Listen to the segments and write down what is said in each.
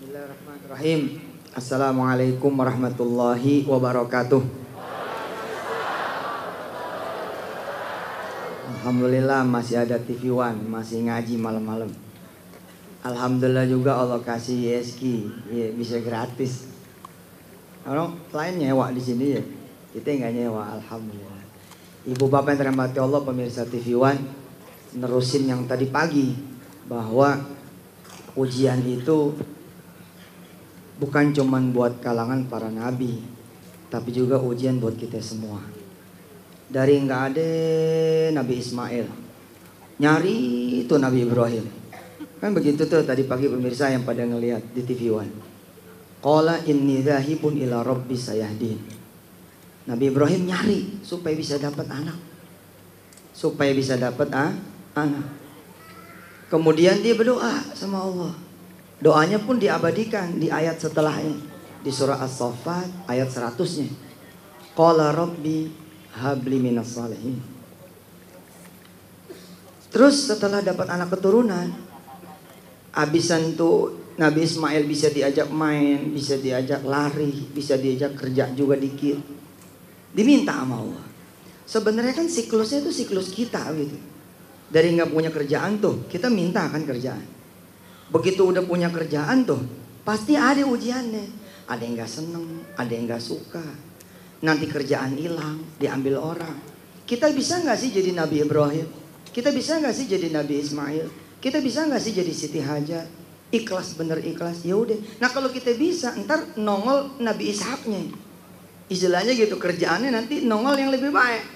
Bismillahirrahmanirrahim. Assalamualaikum warahmatullahi wabarakatuh. Alhamdulillah masih ada TV One, masih ngaji malam-malam. Alhamdulillah juga Allah kasih ISK, ya, bisa gratis. Orang lain nyewa di sini ya, kita nggak nyewa, alhamdulillah. Ibu bapak yang terhormati Allah, pemirsa TV One, nerusin yang tadi pagi bahwa ujian itu bukan cuman buat kalangan para nabi, tapi juga ujian buat kita semua. Dari nggak ada Nabi Ismail. Nyari itu Nabi Ibrahim. Kan begitu tuh tadi pagi pemirsa yang pada ngelihat di TV One. Qala inni dhahibun ila rabbi sayahdin. Nabi Ibrahim nyari supaya bisa dapat anak. Supaya bisa dapat ah, anak. Kemudian dia berdoa sama Allah doanya pun diabadikan di ayat setelahnya di surah As-Saffat ayat 100-nya Qala rabbi habli minas salihin. Terus setelah dapat anak keturunan, abisan tuh Nabi Ismail bisa diajak main, bisa diajak lari, bisa diajak kerja juga dikit. Diminta sama Allah. Sebenarnya kan siklusnya itu siklus kita gitu. Dari nggak punya kerjaan tuh, kita minta kan kerjaan. Begitu udah punya kerjaan tuh, pasti ada ujiannya. Ada yang nggak seneng, ada yang nggak suka, nanti kerjaan hilang, diambil orang. Kita bisa nggak sih jadi Nabi Ibrahim? Kita bisa nggak sih jadi Nabi Ismail? Kita bisa nggak sih jadi Siti Hajar? Ikhlas bener ikhlas, ya udah. Nah kalau kita bisa, ntar nongol Nabi Ishaknya. Istilahnya gitu kerjaannya nanti nongol yang lebih baik.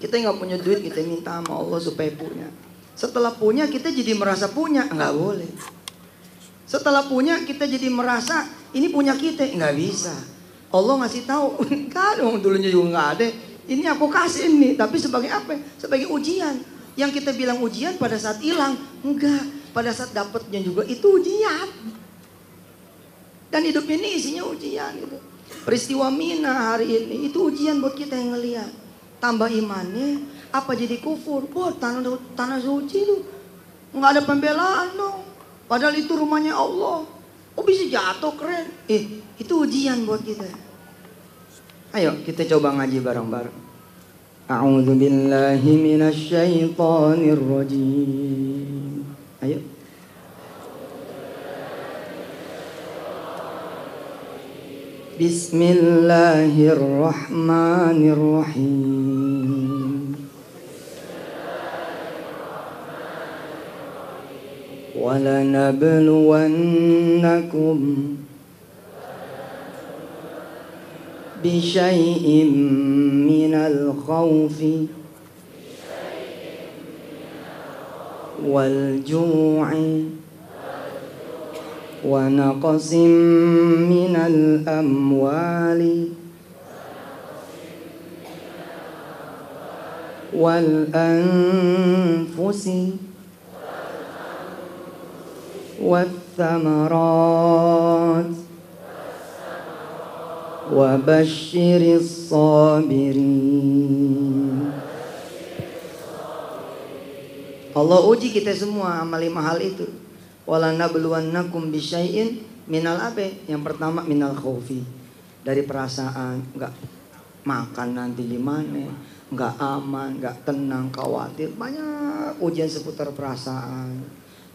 Kita nggak punya duit, kita minta sama Allah supaya punya. Setelah punya kita jadi merasa punya, nggak boleh. Setelah punya kita jadi merasa ini punya kita, nggak bisa. Allah ngasih tahu, kan dulunya juga nggak ada. Ini aku kasih ini, tapi sebagai apa? Sebagai ujian. Yang kita bilang ujian pada saat hilang, enggak. Pada saat dapatnya juga itu ujian. Dan hidup ini isinya ujian gitu. Peristiwa Mina hari ini itu ujian buat kita yang ngeliat. Tambah imannya, apa jadi kufur? Wah tanah tanah suci tuh nggak ada pembelaan dong. Padahal itu rumahnya Allah. Oh bisa jatuh keren. Eh itu ujian buat kita. Ayo kita coba ngaji bareng-bareng. A'udzu billahi minasyaitonir rajim. Ayo. Bismillahirrahmanirrahim. ولنبلونكم بشيء من الخوف والجوع ونقص من الأموال والأنفس والثمرات وبشر الصابرين Allah uji kita semua amal lima hal itu. Wala nabluwannakum bisyai'in minal abe. Yang pertama minal khaufi. Dari perasaan enggak makan nanti gimana, enggak aman, enggak tenang, khawatir. Banyak ujian seputar perasaan,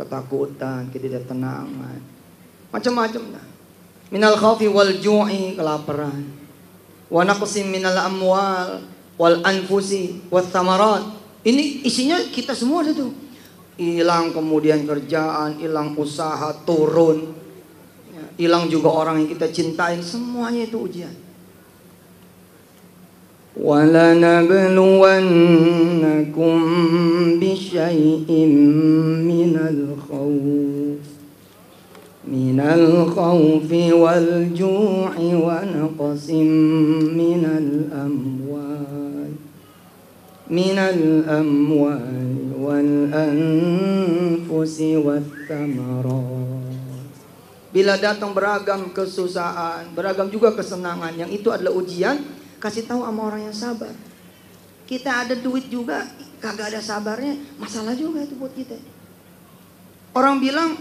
ketakutan, ketidaktenangan. Macam-macam dah. Minal khawfi wal ju'i kelaparan. Wa naqsim minal amwal wal anfusi wat thamarat. Ini isinya kita semua itu hilang kemudian kerjaan hilang usaha turun. Ya, hilang juga orang yang kita cintai. Semuanya itu ujian ولنبلونكم بشيء من الخوف من الخوف والجوع ونقص من الأموال من الأموال والأنفس والثمرات Bila datang beragam kesusahan, beragam juga kesenangan, yang itu adalah ujian, kasih tahu sama orang yang sabar. Kita ada duit juga, kagak ada sabarnya, masalah juga itu buat kita. Orang bilang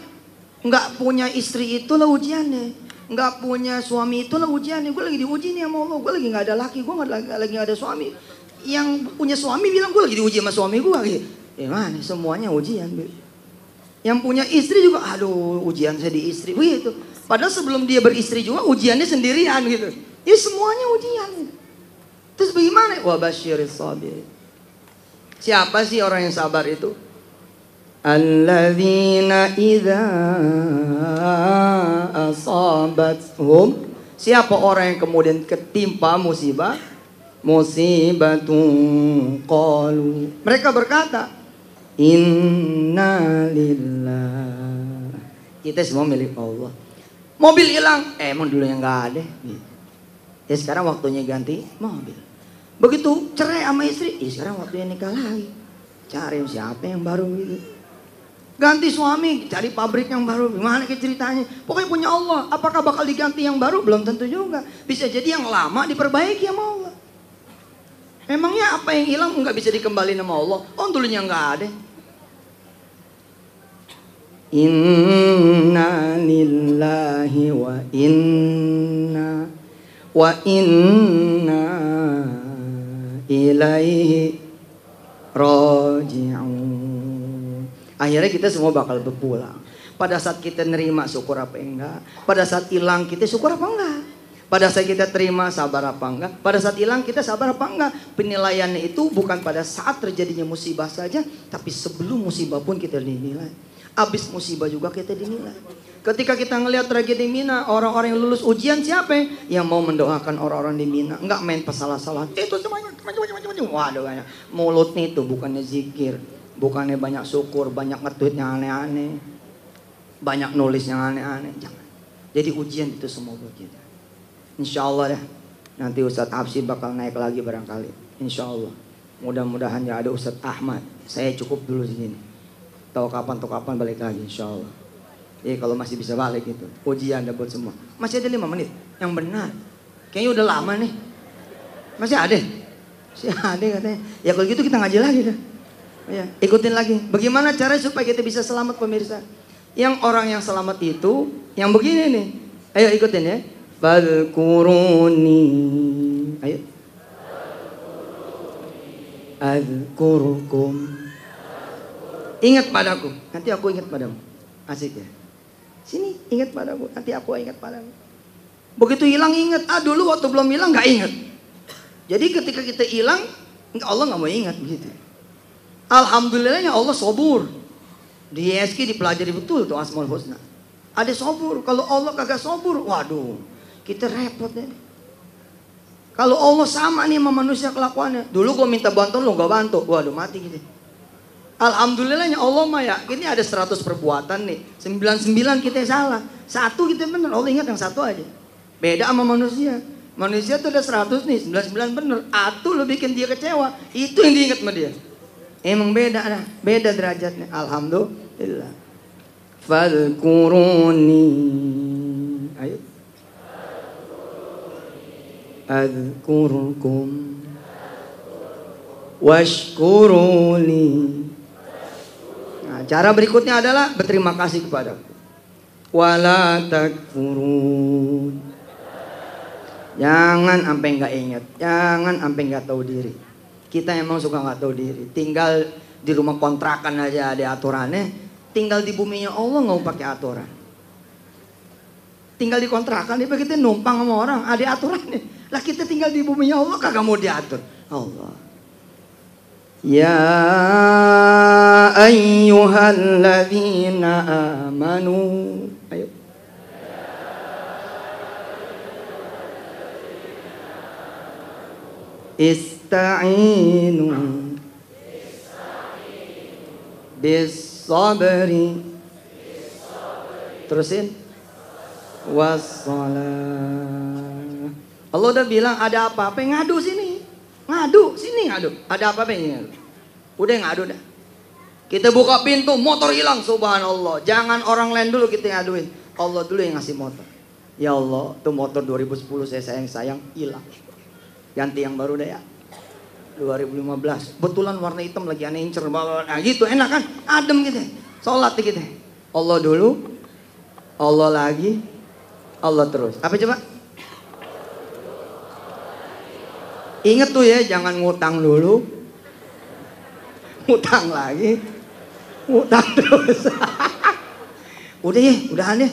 Nggak punya istri itulah ujiannya. Nggak punya suami itulah ujiannya. Gue lagi diuji nih sama Allah. Gue lagi nggak ada laki. Gue nggak lagi, nggak ada suami. Yang punya suami bilang gue lagi diuji sama suami gue. Gitu. Ya mana? Semuanya ujian. Yang punya istri juga, aduh ujian saya di istri. Begitu. Padahal sebelum dia beristri juga ujiannya sendirian gitu. Ya semuanya ujian. Terus bagaimana? Wa basyiris sabir. Siapa sih orang yang sabar itu? Alladzina idza asabathum Siapa orang yang kemudian ketimpa musibah? Musibatun qalu. Mereka berkata, Inna lillah. Kita semua milik Allah. Mobil hilang, eh, emang dulu yang nggak ada. Ya sekarang waktunya ganti mobil. Begitu cerai sama istri, ya sekarang waktunya nikah lagi. Cari siapa yang baru gitu. Ganti suami, cari pabrik yang baru. Gimana ke ceritanya? Pokoknya punya Allah. Apakah bakal diganti yang baru? Belum tentu juga. Bisa jadi yang lama diperbaiki sama Allah. Emangnya apa yang hilang nggak bisa dikembali sama Allah? Oh dulunya nggak ada. Inna lillahi wa inna wa inna ilaihi raji'un. Akhirnya kita semua bakal berpulang. Pada saat kita nerima syukur apa enggak. Pada saat hilang kita syukur apa enggak. Pada saat kita terima sabar apa enggak. Pada saat hilang kita sabar apa enggak. Penilaiannya itu bukan pada saat terjadinya musibah saja. Tapi sebelum musibah pun kita dinilai. Habis musibah juga kita dinilai. Ketika kita ngelihat tragedi Mina, orang-orang yang lulus ujian siapa yang mau mendoakan orang-orang di Mina? Enggak main pesalah-salah. Itu semuanya, macam-macam. Waduh, mulut nih itu bukannya zikir. Bukannya banyak syukur, banyak nge yang aneh-aneh. Banyak nulis yang aneh-aneh. Jangan. Jadi ujian itu semua buat kita. Insya Allah ya. Nanti Ustadz Absi bakal naik lagi barangkali. Insya Allah. Mudah-mudahan ya ada Ustadz Ahmad. Saya cukup dulu di sini. Tahu kapan tuh kapan balik lagi insya Allah. Jadi kalau masih bisa balik itu. Ujian buat semua. Masih ada lima menit. Yang benar. Kayaknya udah lama nih. Masih ada? Masih ada katanya. Ya kalau gitu kita ngaji lagi dah. Ya, ikutin lagi. Bagaimana cara supaya kita bisa selamat pemirsa? Yang orang yang selamat itu yang begini nih. Ayo ikutin ya. Fadkuruni. Ayo. Adkurukum. Ingat padaku. Nanti aku ingat padamu. Asik ya. Sini ingat padaku. Nanti aku ingat padamu. Begitu hilang ingat. Ah dulu waktu belum hilang nggak ingat. Jadi ketika kita hilang, Allah nggak mau ingat begitu. Alhamdulillahnya Allah sobur. Di ISK dipelajari betul tuh Asmaul Husna. Ada sobur. Kalau Allah kagak sobur, waduh, kita repot deh. Kalau Allah sama nih sama manusia kelakuannya. Dulu gue minta bantuan lo gak bantu. Waduh mati gitu. Alhamdulillahnya Allah mah ya. Ini ada 100 perbuatan nih. 99 kita salah. Satu kita bener. Allah ingat yang satu aja. Beda sama manusia. Manusia tuh ada 100 nih. 99 bener. Atu lo bikin dia kecewa. Itu yang diingat sama dia. Emang beda lah, beda derajatnya. Alhamdulillah. Fadkuruni. Ayo. Adkurkum. Washkuruli. Cara berikutnya adalah berterima kasih kepadaku. Wala takfurun. Jangan sampai nggak ingat, jangan sampai nggak tahu diri. Kita emang suka nggak tahu diri. Tinggal di rumah kontrakan aja ada aturannya. Tinggal di buminya Allah nggak pakai aturan. Tinggal di kontrakan, dia kita numpang sama orang, ada aturannya. Lah kita tinggal di buminya Allah kagak mau diatur. Allah. Amanu. Ayo. Is Ista'inu bis sabri terusin wassalah Allah udah bilang ada apa-apa ngadu sini ngadu sini ngadu. Ada apa-apa ngadu. Udah ngadu dah. Kita buka pintu motor hilang. Subhanallah. Jangan orang lain dulu kita ngaduin. Allah dulu yang ngasih motor. Ya Allah tuh motor 2010 saya sayang sayang hilang. Ganti yang baru deh ya. 2015 betulan warna hitam lagi aneh incer nah gitu. Enak kan? Adem gitu. Sholat gitu. Allah dulu Allah lagi, Allah terus. Apa coba? Ingat tuh ya, jangan ngutang dulu. Ngutang lagi. Ngutang terus. udah ya, udahan deh.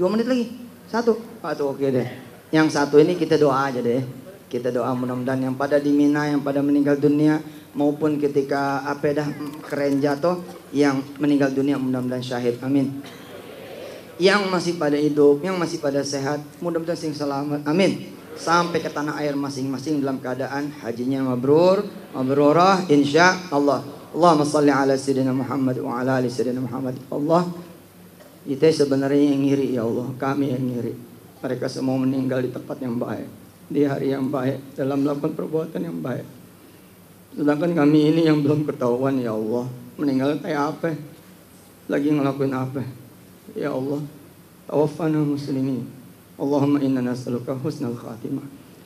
Dua menit lagi. Satu. Satu oke deh. Yang satu ini kita doa aja deh. Kita doa mudah-mudahan yang pada di Mina, yang pada meninggal dunia maupun ketika apa dah keren jatuh yang meninggal dunia mudah-mudahan syahid. Amin. Yang masih pada hidup, yang masih pada sehat, mudah-mudahan sing selamat. Amin. Sampai ke tanah air masing-masing dalam keadaan hajinya mabrur, mabrurah insya Allah. Allahumma salli ala sayyidina Muhammad wa ala ali sayyidina Muhammad. Allah kita sebenarnya yang ngiri ya Allah, kami yang ngiri. Mereka semua meninggal di tempat yang baik, di hari yang baik, dalam melakukan perbuatan yang baik. Sedangkan kami ini yang belum ketahuan ya Allah, meninggal kayak apa? Lagi ngelakuin apa? Ya Allah, tawaffana muslimin. Allahumma inna nas'aluka husnal khatimah.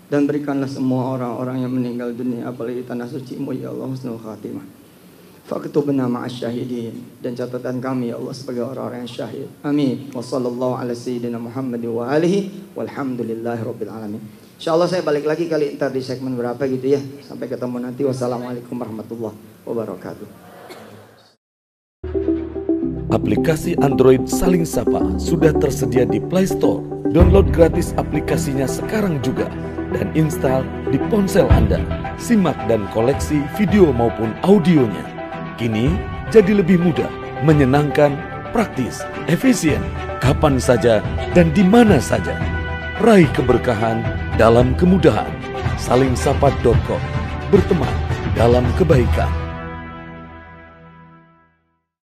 Dan berikanlah semua orang-orang yang meninggal dunia apalagi tanah suci mu ya Allah husnul khatimah. Faktubna ma'as syahidin dan catatan kami ya Allah sebagai orang-orang yang syahid. Amin. Wa sallallahu ala sayyidina Muhammad wa alihi walhamdulillahi rabbil alamin. Insyaallah saya balik lagi kali ntar di segmen berapa gitu ya. Sampai ketemu nanti. Wassalamualaikum warahmatullahi wabarakatuh. Aplikasi Android Saling Sapa sudah tersedia di Play Store. Download gratis aplikasinya sekarang juga dan install di ponsel Anda. Simak dan koleksi video maupun audionya. Kini jadi lebih mudah, menyenangkan, praktis, efisien, kapan saja dan di mana saja. Raih keberkahan dalam kemudahan. Salingsapa.com Berteman dalam kebaikan.